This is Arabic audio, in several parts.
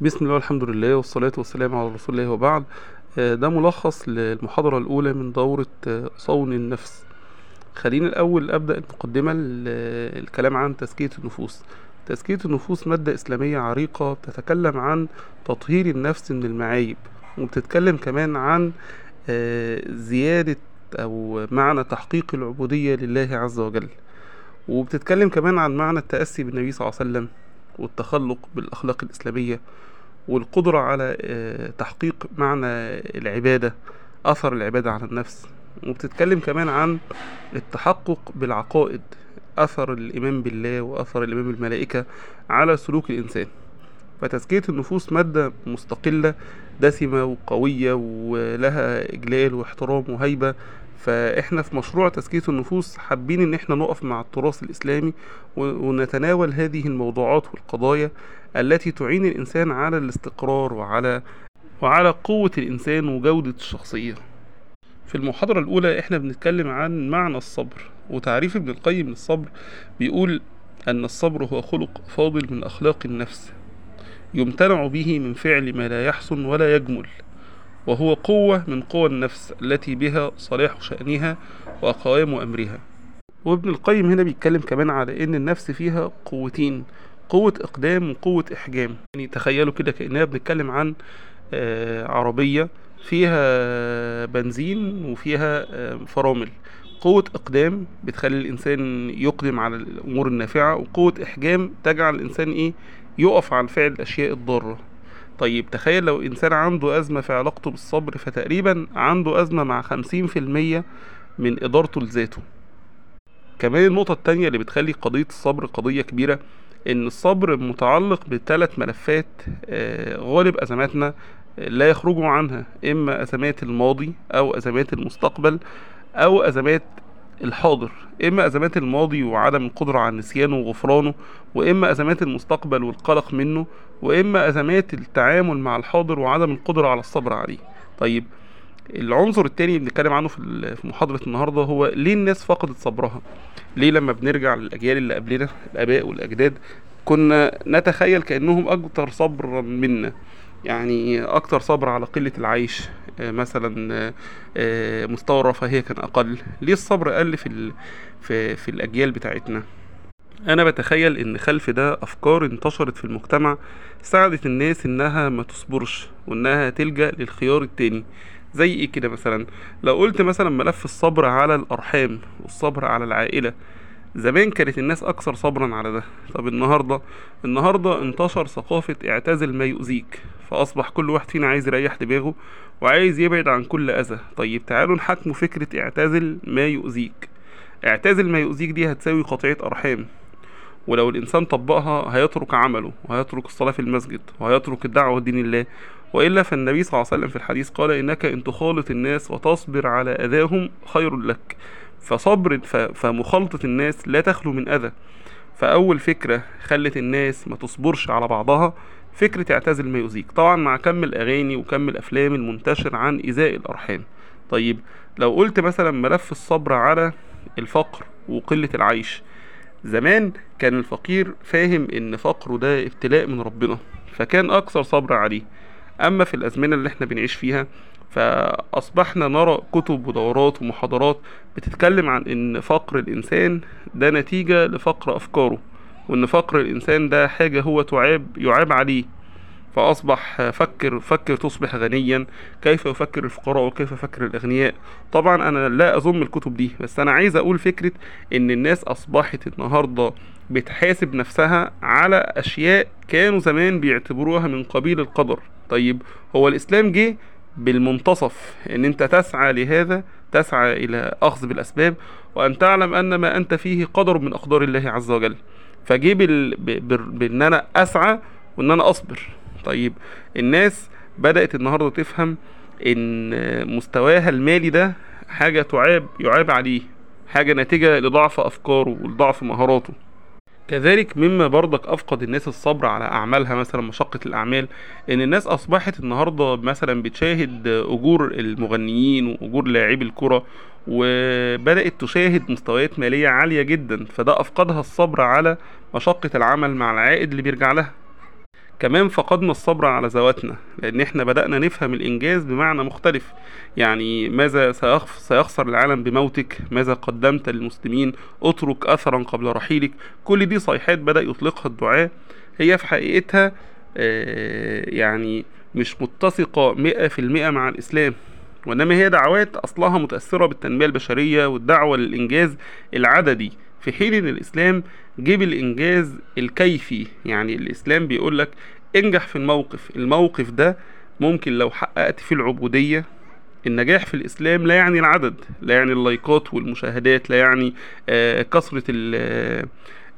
بسم الله والحمد لله والصلاة والسلام على رسول الله وبعد. آه، ده ملخص للمحاضرة الأولى من دورة آه، صون النفس. خلينا الأول أبدأ المقدمة الكلام عن تزكية النفوس. تزكية النفوس مادة إسلامية عريقة بتتكلم عن تطهير النفس من المعايب وبتتكلم كمان عن آه، زيادة أو معنى تحقيق العبودية لله عز وجل. وبتتكلم كمان عن معنى التأسي بالنبي صلى الله عليه وسلم. والتخلق بالأخلاق الإسلامية والقدرة على آه، تحقيق معنى العبادة أثر العبادة على النفس. وبتتكلم كمان عن التحقق بالعقائد أثر الإيمان بالله وأثر الإيمان بالملائكة على سلوك الإنسان. فتزكية النفوس مادة مستقلة دسمة وقوية ولها إجلال واحترام وهيبة فإحنا في مشروع تزكية النفوس حابين إن إحنا نقف مع التراث الإسلامي و- ونتناول هذه الموضوعات والقضايا التي تعين الإنسان على الاستقرار وعلى وعلى قوة الإنسان وجودة الشخصية. في المحاضرة الأولى إحنا بنتكلم عن معنى الصبر وتعريف ابن القيم للصبر بيقول أن الصبر هو خلق فاضل من أخلاق النفس يمتنع به من فعل ما لا يحسن ولا يجمل. وهو قوة من قوى النفس التي بها صلاح شأنها وقوام أمرها. وابن القيم هنا بيتكلم كمان على إن النفس فيها قوتين قوة إقدام وقوة إحجام. يعني تخيلوا كده كأننا بنتكلم عن آه، عربية فيها بنزين وفيها آه، فرامل. قوة إقدام بتخلي الإنسان يقدم على الأمور النافعة وقوة إحجام تجعل الإنسان إيه؟ يقف عن فعل الأشياء الضارة. طيب تخيل لو إنسان عنده أزمة في علاقته بالصبر فتقريبا عنده أزمة مع خمسين في المية من إدارته لذاته. كمان النقطة التانية اللي بتخلي قضية الصبر قضية كبيرة إن الصبر متعلق بثلاث ملفات آه، غالب أزماتنا لا يخرجوا عنها إما أزمات الماضي أو أزمات المستقبل أو أزمات الحاضر إما أزمات الماضي وعدم القدرة على نسيانه وغفرانه وإما أزمات المستقبل والقلق منه وإما أزمات التعامل مع الحاضر وعدم القدرة على الصبر عليه. طيب العنصر التاني اللي بنتكلم عنه في محاضرة النهاردة هو ليه الناس فقدت صبرها؟ ليه لما بنرجع للأجيال اللي قبلنا الآباء والأجداد كنا نتخيل كأنهم أكثر صبرا منا؟ يعني أكثر صبر على قلة العيش آه، مثلا آه، آه، مستوى الرفاهية كان أقل. ليه الصبر قل في في في الأجيال بتاعتنا؟ أنا بتخيل إن خلف ده أفكار انتشرت في المجتمع ساعدت الناس إنها ما تصبرش وإنها تلجأ للخيار التاني. زي إيه كده مثلا؟ لو قلت مثلا ملف الصبر على الأرحام والصبر على العائلة زمان كانت الناس أكثر صبرا على ده. طب النهاردة؟ النهاردة انتشر ثقافة اعتزل ما يؤذيك فأصبح كل واحد فينا عايز يريح دماغه وعايز يبعد عن كل أذى. طيب تعالوا نحكموا فكرة اعتزل ما يؤذيك. اعتزل ما يؤذيك دي هتساوي قطيعة أرحام. ولو الإنسان طبقها هيترك عمله وهيترك الصلاة في المسجد وهيترك الدعوة لدين الله. وإلا فالنبي صلى الله عليه وسلم في الحديث قال إنك إن تخالط الناس وتصبر على أذاهم خير لك. فصبر فمخالطة الناس لا تخلو من أذى. فأول فكرة خلت الناس ما تصبرش على بعضها فكرة اعتزل ما يؤذيك. طبعا مع كم الأغاني وكم الأفلام المنتشر عن إيذاء الأرحام. طيب لو قلت مثلا ملف الصبر على الفقر وقلة العيش. زمان كان الفقير فاهم إن فقره ده ابتلاء من ربنا فكان أكثر صبر عليه. أما في الأزمنة اللي إحنا بنعيش فيها فأصبحنا نرى كتب ودورات ومحاضرات بتتكلم عن إن فقر الإنسان ده نتيجة لفقر أفكاره وإن فقر الإنسان ده حاجة هو تعاب يعاب عليه. فأصبح فكر فكر تصبح غنيا كيف يفكر الفقراء وكيف يفكر الأغنياء. طبعا أنا لا أذم الكتب دي بس أنا عايز أقول فكرة إن الناس أصبحت النهاردة بتحاسب نفسها على أشياء كانوا زمان بيعتبروها من قبيل القدر. طيب هو الإسلام جه بالمنتصف إن أنت تسعى لهذا تسعى إلى أخذ بالأسباب وأن تعلم أن ما أنت فيه قدر من أقدار الله عز وجل. فجه بال... ب... ب... بإن أنا أسعى وإن أنا أصبر. طيب الناس بدأت النهاردة تفهم إن مستواها المالي ده حاجة تعاب يعاب عليه حاجة ناتجة لضعف أفكاره ولضعف مهاراته. كذلك مما برضك أفقد الناس الصبر على أعمالها مثلا مشقة الأعمال إن الناس أصبحت النهاردة مثلا بتشاهد أجور المغنيين وأجور لاعبي الكرة وبدأت تشاهد مستويات مالية عالية جدا فده أفقدها الصبر على مشقة العمل مع العائد اللي بيرجع لها. كمان فقدنا الصبر على ذواتنا لأن إحنا بدأنا نفهم الإنجاز بمعنى مختلف. يعني ماذا سيخ- سيخسر العالم بموتك؟ ماذا قدمت للمسلمين؟ اترك اثرا قبل رحيلك. كل دي صيحات بدأ يطلقها الدعاة هي في حقيقتها آه، يعني مش متسقة مئة في المئة مع الإسلام. وإنما هي دعوات أصلها متأثرة بالتنمية البشرية والدعوة للإنجاز العددي. في حين إن الإسلام جيب الإنجاز الكيفي. يعني الإسلام بيقول لك انجح في الموقف الموقف ده ممكن لو حققت فيه العبودية النجاح في الإسلام لا يعني العدد لا يعني اللايكات والمشاهدات لا يعني آه، كثرة آه،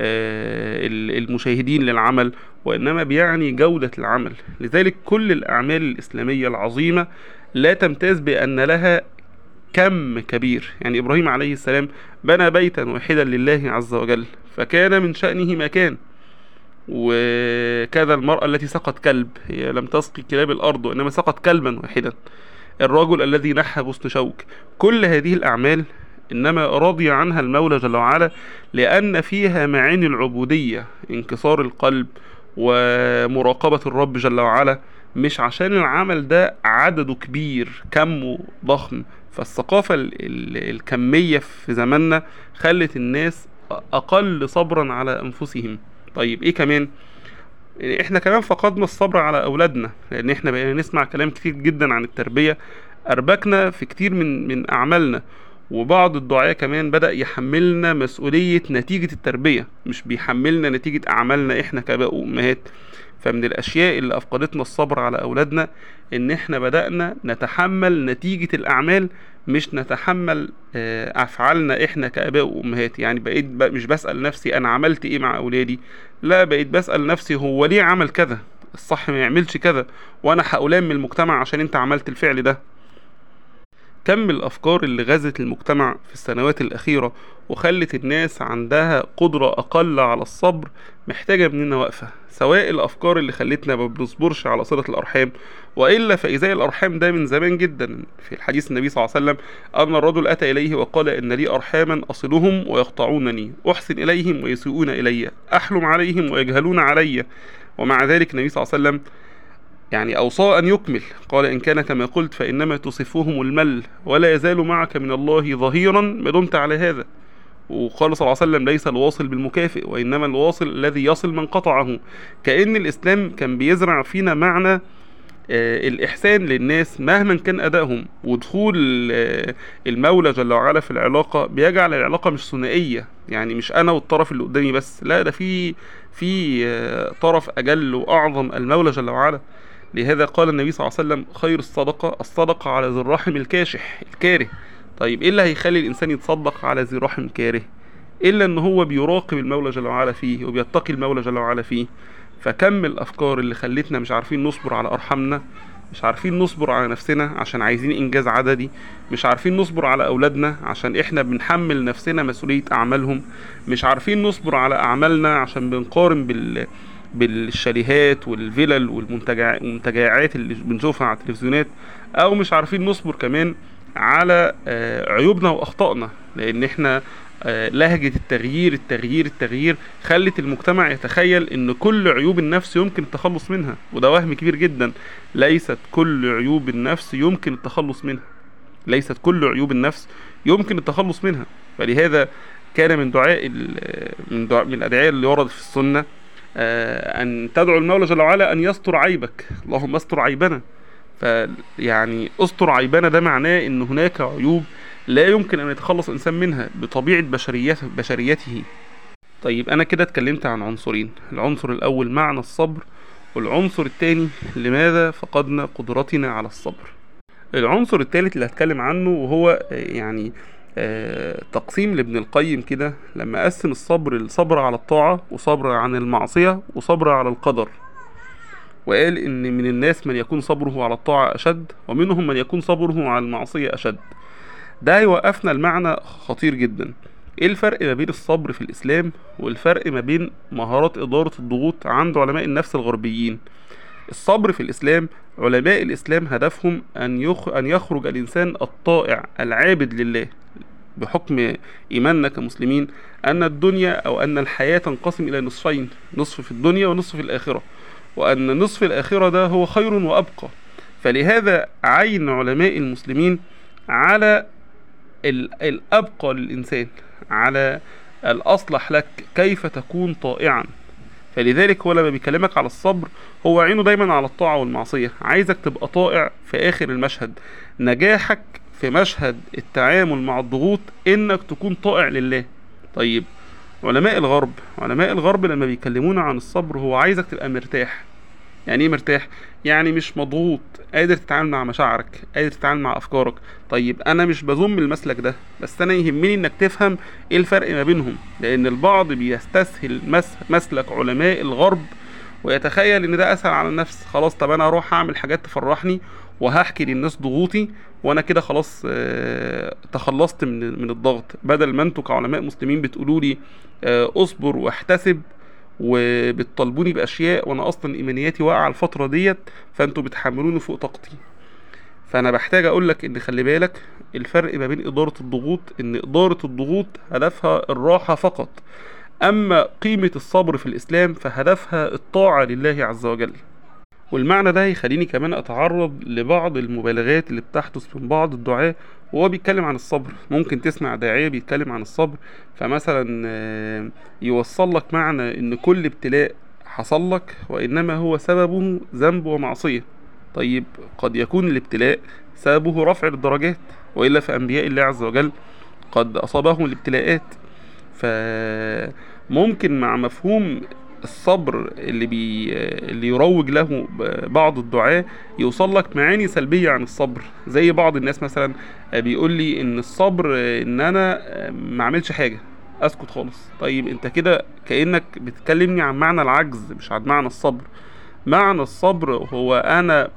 آه، ال- المشاهدين للعمل وإنما بيعني جودة العمل. لذلك كل الأعمال الإسلامية العظيمة لا تمتاز بأن لها كم كبير. يعني إبراهيم عليه السلام بنى بيتا واحدا لله عز وجل فكان من شأنه ما كان وكذا المرأة التي سقط كلب هي لم تسقي كلاب الأرض وإنما سقط كلبا واحدا. الرجل الذي نحى غصن شوك. كل هذه الأعمال إنما رضي عنها المولى جل وعلا لأن فيها معاني العبودية انكسار القلب ومراقبة الرب جل وعلا. مش عشان العمل ده عدده كبير كمه ضخم. فالثقافة ال- ال- الكمية في زماننا خلت الناس أقل صبرا على أنفسهم. طيب إيه كمان؟ يعني إحنا كمان فقدنا الصبر على أولادنا لأن إحنا بقينا نسمع كلام كتير جدا عن التربية أربكنا في كتير من من أعمالنا وبعض الدعاة كمان بدأ يحملنا مسؤولية نتيجة التربية مش بيحملنا نتيجة أعمالنا إحنا كآباء وأمهات فمن الأشياء اللي أفقدتنا الصبر على أولادنا إن إحنا بدأنا نتحمل نتيجة الأعمال مش نتحمل آه، أفعالنا إحنا كآباء وأمهات. يعني بقيت بق- مش بسأل نفسي أنا عملت إيه مع أولادي. لا بقيت بسأل نفسي هو ليه عمل كذا؟ الصح ما يعملش كذا وأنا هألام من المجتمع عشان أنت عملت الفعل ده. كم الأفكار اللي غزت المجتمع في السنوات الأخيرة وخلت الناس عندها قدرة أقل على الصبر محتاجة مننا وقفة سواء الأفكار اللي خلتنا ما بنصبرش على صلة الأرحام وإلا فإزاء الأرحام ده من زمان جدا؟ في الحديث النبي صلى الله عليه وسلم أن الرجل أتى إليه وقال إن لي أرحاما أصلهم ويقطعونني أحسن إليهم ويسيئون إلي أحلم عليهم ويجهلون علي. ومع ذلك النبي صلى الله عليه وسلم يعني أوصى أن يكمل. قال إن كان كما قلت فإنما تصفهم المل ولا يزال معك من الله ظهيرا ما دمت على هذا. وقال صلى الله عليه وسلم ليس الواصل بالمكافئ وإنما الواصل الذي يصل من قطعه. كأن الإسلام كان بيزرع فينا معنى آه، الإحسان للناس مهما كان أدائهم. ودخول آه، المولى جل وعلا في العلاقة بيجعل العلاقة مش ثنائية. يعني مش أنا والطرف اللي قدامي بس. لا ده في في آه، طرف أجل وأعظم المولى جل وعلا. لهذا قال النبي صلى الله عليه وسلم خير الصدقة الصدقة على ذي الرحم الكاشح الكاره. طيب إيه اللي هيخلي الإنسان يتصدق على ذي رحم كاره إلا إن هو بيراقب المولى جل وعلا فيه وبيتقي المولى جل وعلا فيه. فكم الأفكار اللي خلتنا مش عارفين نصبر على أرحامنا مش عارفين نصبر على نفسنا عشان عايزين إنجاز عددي مش عارفين نصبر على أولادنا عشان إحنا بنحمل نفسنا مسؤولية أعمالهم مش عارفين نصبر على أعمالنا عشان بنقارن بال بالشاليهات والفلل والمنتجع- والمنتجعات اللي بنشوفها على التلفزيونات أو مش عارفين نصبر كمان على آه، عيوبنا وأخطائنا لأن إحنا آه، لهجة التغيير التغيير التغيير خلت المجتمع يتخيل إن كل عيوب النفس يمكن التخلص منها وده وهم كبير جدا. ليست كل عيوب النفس يمكن التخلص منها. ليست كل عيوب النفس يمكن التخلص منها. فلهذا كان من دعاء ال- من دعاء من الادعياء اللي وردت في السنة آه، أن تدعو المولى جل وعلا أن يستر عيبك. اللهم استر عيبنا. فيعني استر عيبنا ده معناه إن هناك عيوب لا يمكن أن يتخلص الانسان منها بطبيعة بشريته بشريته. طيب أنا كده اتكلمت عن عنصرين. العنصر الأول معنى الصبر والعنصر الثاني لماذا فقدنا قدرتنا على الصبر؟ العنصر الثالث اللي هتكلم عنه وهو يعني تقسيم لابن القيم كده لما قسم الصبر لصبر على الطاعة وصبر عن المعصية وصبر على القدر. وقال إن من الناس من يكون صبره على الطاعة أشد ومنهم من يكون صبره على المعصية أشد. ده هيوقفنا المعنى خطير جدا. إيه الفرق ما بين الصبر في الإسلام والفرق ما بين مهارات إدارة الضغوط عند علماء النفس الغربيين؟ الصبر في الإسلام علماء الإسلام هدفهم أن يخ... أن يخرج الإنسان الطائع العابد لله. بحكم إيماننا كمسلمين أن الدنيا أو أن الحياة تنقسم إلى نصفين نصف في الدنيا ونصف في الآخرة. وأن نصف الآخرة ده هو خير وأبقى. فلهذا عين علماء المسلمين على الأبقى للإنسان على الأصلح لك كيف تكون طائعا. فلذلك هو لما بيكلمك على الصبر هو عينه دايما على الطاعة والمعصية. عايزك تبقى طائع في آخر المشهد. نجاحك في مشهد التعامل مع الضغوط إنك تكون طائع لله. طيب علماء الغرب علماء الغرب لما بيكلمونا عن الصبر هو عايزك تبقى مرتاح. يعني إيه مرتاح؟ يعني مش مضغوط قادر تتعامل مع مشاعرك قادر تتعامل مع أفكارك. طيب أنا مش بذم المسلك ده بس أنا يهمني إنك تفهم إيه الفرق ما بينهم لأن البعض بيستسهل مسلك علماء الغرب ويتخيل إن ده اسهل على النفس. خلاص طب أنا أروح أعمل حاجات تفرحني وهحكي للناس ضغوطي وأنا كده خلاص آه، تخلصت من من الضغط. بدل ما أنتوا كعلماء مسلمين بتقولوا لي آه، اصبر واحتسب وبتطالبوني بأشياء وأنا أصلا إيمانياتي واقعة الفترة ديت فأنتوا بتحملوني فوق طاقتي. فأنا بحتاج أقول لك إن خلي بالك الفرق ما بين إدارة الضغوط إن إدارة الضغوط هدفها الراحة فقط. أما قيمة الصبر في الإسلام فهدفها الطاعة لله عز وجل. والمعنى ده يخليني كمان أتعرض لبعض المبالغات اللي بتحدث من بعض الدعاة وهو بيتكلم عن الصبر. ممكن تسمع داعية بيتكلم عن الصبر. فمثلا آه، يوصل لك معنى إن كل ابتلاء حصل لك وإنما هو سببه ذنب ومعصية. طيب قد يكون الابتلاء سببه رفع الدرجات وإلا فأنبياء الله عز وجل قد أصابهم الابتلاءات. فممكن مع مفهوم الصبر اللي بي اللي يروج له بعض الدعاة يوصل لك معاني سلبية عن الصبر. زي بعض الناس مثلا بيقول لي إن الصبر إن أنا ما اعملش حاجة أسكت خالص. طيب أنت كده كأنك بتكلمني عن معنى العجز مش عن معنى الصبر. معنى الصبر هو أنا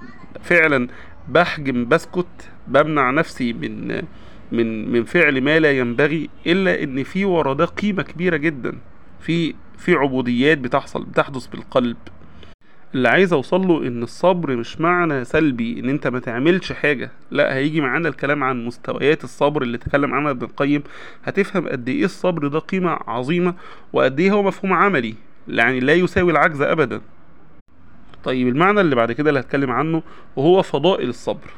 فعلا بحجم بسكت بمنع نفسي من من من فعل ما لا ينبغي إلا إن في ورا ده قيمة كبيرة جدا. في في عبوديات بتحصل بتحدث بالقلب. اللي عايز أوصل له إن الصبر مش معنى سلبي إن أنت ما تعملش حاجة. لا هيجي معانا الكلام عن مستويات الصبر اللي تكلم عنها ابن القيم. هتفهم قد إيه الصبر ده قيمة عظيمة وقد إيه هو مفهوم عملي يعني لا يساوي العجز ابدا. طيب المعنى اللي بعد كده اللي هتكلم عنه وهو فضائل الصبر.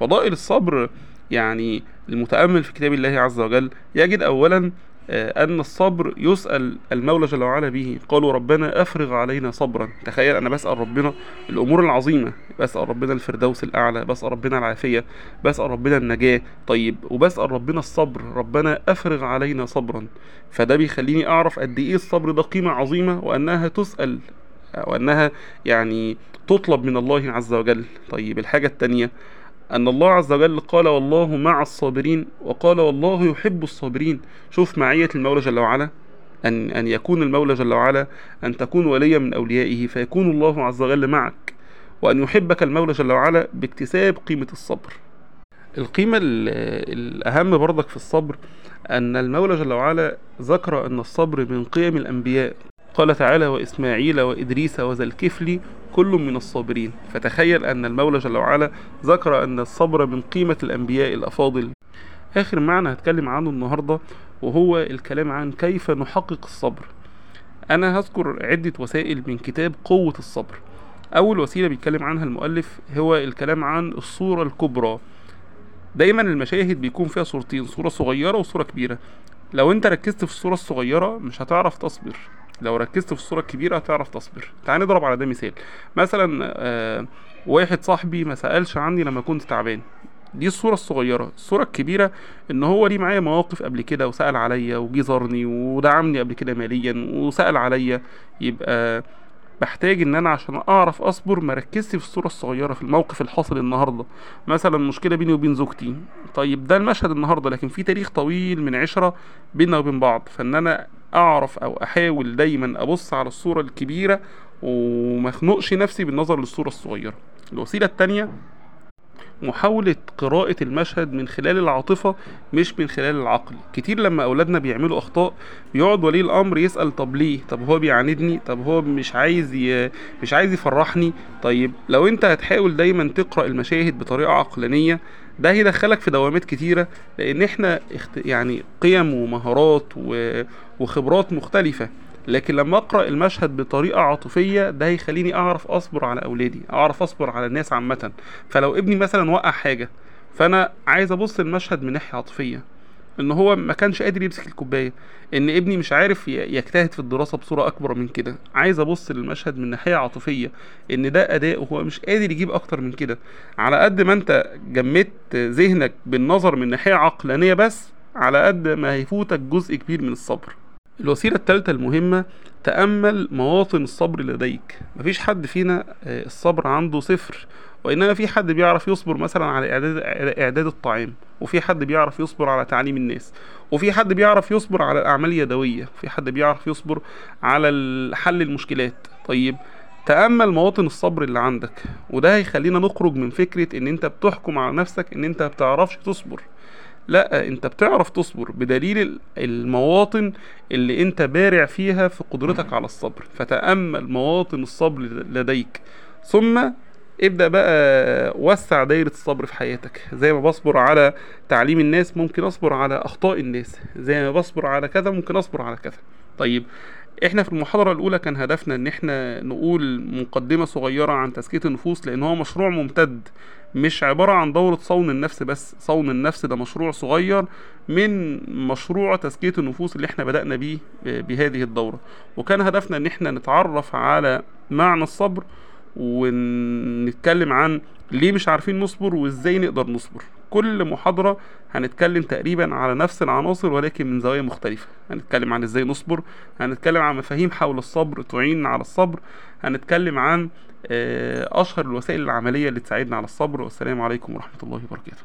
فضائل الصبر يعني المتأمل في كتاب الله عز وجل يجد أولا آه، أن الصبر يسأل المولى جل وعلا به. قالوا ربنا أفرغ علينا صبرا. تخيل أنا بسأل ربنا الأمور العظيمة. بسأل ربنا الفردوس الأعلى. بسأل ربنا العافية. بسأل ربنا النجاة. طيب وبسأل ربنا الصبر. ربنا أفرغ علينا صبرا. فده بيخليني أعرف قد إيه الصبر ده قيمة عظيمة وأنها تسأل وأنها يعني تطلب من الله عز وجل. طيب الحاجة التانية أن الله عز وجل قال والله مع الصابرين وقال والله يحب الصابرين. شوف معية المولى جل وعلا. أن, أن يكون المولى جل وعلا أن تكون وليا من أوليائه فيكون الله عز وجل معك. وأن يحبك المولى جل وعلا باكتساب قيمة الصبر. القيمة الأهم برضك في الصبر أن المولى جل وعلا ذكر أن الصبر من قيم الأنبياء. قال تعالى وإسماعيل وإدريس وذا الكفل كل من الصابرين. فتخيل أن المولى جل وعلا ذكر أن الصبر من قيمة الأنبياء الأفاضل. آخر معنى هتكلم عنه النهاردة وهو الكلام عن كيف نحقق الصبر. أنا هذكر عدة وسائل من كتاب قوة الصبر. أول وسيلة بيتكلم عنها المؤلف هو الكلام عن الصورة الكبرى. دايما المشاهد بيكون فيها صورتين صورة صغيرة وصورة كبيرة. لو أنت ركزت في الصورة الصغيرة مش هتعرف تصبر. لو ركزت في الصورة الكبيرة هتعرف تصبر. تعال نضرب على ده مثال. مثلا آه واحد صاحبي ما سألش عني لما كنت تعبان. دي الصورة الصغيرة. الصورة الكبيرة إن هو ليه معايا مواقف قبل كده وسأل عليا وجي زارني ودعمني قبل كده ماليا وسأل عليا. يبقى بحتاج إن أنا عشان أعرف أصبر مركزش في الصورة الصغيرة في الموقف الحاصل النهاردة. مثلا مشكلة بيني وبين زوجتي. طيب ده المشهد النهاردة لكن في تاريخ طويل من عشرة بيننا وبين بعض. فإن أنا أعرف أو أحاول دايما أبص على الصورة الكبيرة ومخنقش نفسي بالنظر للصورة الصغيرة. الوسيلة التانية محاولة قراءة المشهد من خلال العاطفة مش من خلال العقل. كتير لما أولادنا بيعملوا أخطاء بيقعد ولي الأمر يسأل طب ليه؟ طب هو بيعاندني طب هو مش عايز ي... مش عايز يفرحني؟ طيب لو أنت هتحاول دايما تقرأ المشاهد بطريقة عقلانية ده هيدخلك في دوامات كتيرة لأن إحنا. يعني قيم ومهارات. وخبرات مختلفة لكن لما أقرأ المشهد بطريقة عاطفية ده هيخليني أعرف أصبر على أولادي أعرف أصبر على الناس عامه فلو ابني مثلا وقع حاجة فأنا عايز أبص المشهد من ناحية عاطفية إن هو ما كانش قادر يمسك الكوباية إن ابني مش عارف يجتهد في الدراسة بصورة أكبر من كده. عايز أبص للمشهد من ناحية عاطفية إن ده أداء وهو مش قادر يجيب أكتر من كده. على قد ما أنت جمدت ذهنك بالنظر من ناحية عقلانية بس على قد ما هيفوتك جزء كبير من الصبر. الوسيلة الثالثة المهمة تأمل مواطن الصبر لديك. مفيش حد فينا آه، الصبر عنده صفر. وإنما في حد بيعرف يصبر مثلا على إعداد إعداد الطعام وفي حد بيعرف يصبر على تعليم الناس وفي حد بيعرف يصبر على الأعمال اليدوية وفي حد بيعرف يصبر على حل المشكلات. طيب تأمل مواطن الصبر اللي عندك وده هيخلينا نخرج من فكرة إن أنت بتحكم على نفسك إن أنت بتعرفش تصبر. لأ أنت بتعرف تصبر بدليل ال- المواطن اللي أنت بارع فيها في قدرتك على الصبر. فتأمل مواطن الصبر لديك. ثم ابدأ بقى وسع دايرة الصبر في حياتك. زي ما بصبر على تعليم الناس ممكن أصبر على أخطاء الناس. زي ما بصبر على كذا ممكن أصبر على كذا. طيب إحنا في المحاضرة الأولى كان هدفنا إن إحنا نقول مقدمة صغيرة عن تزكية النفوس لأن هو مشروع ممتد. مش عبارة عن دورة صون النفس بس. صون النفس ده مشروع صغير من مشروع تزكية النفوس اللي إحنا بدأنا بيه بهذه الدورة. وكان هدفنا إن إحنا نتعرف على معنى الصبر ونتكلم عن ليه مش عارفين نصبر وإزاي نقدر نصبر. كل محاضرة هنتكلم تقريبا على نفس العناصر ولكن من زوايا مختلفة. هنتكلم عن إزاي نصبر هنتكلم عن مفاهيم حول الصبر تعين على الصبر هنتكلم عن آه، أشهر الوسائل العملية اللي تساعدنا على الصبر. والسلام عليكم ورحمة الله وبركاته.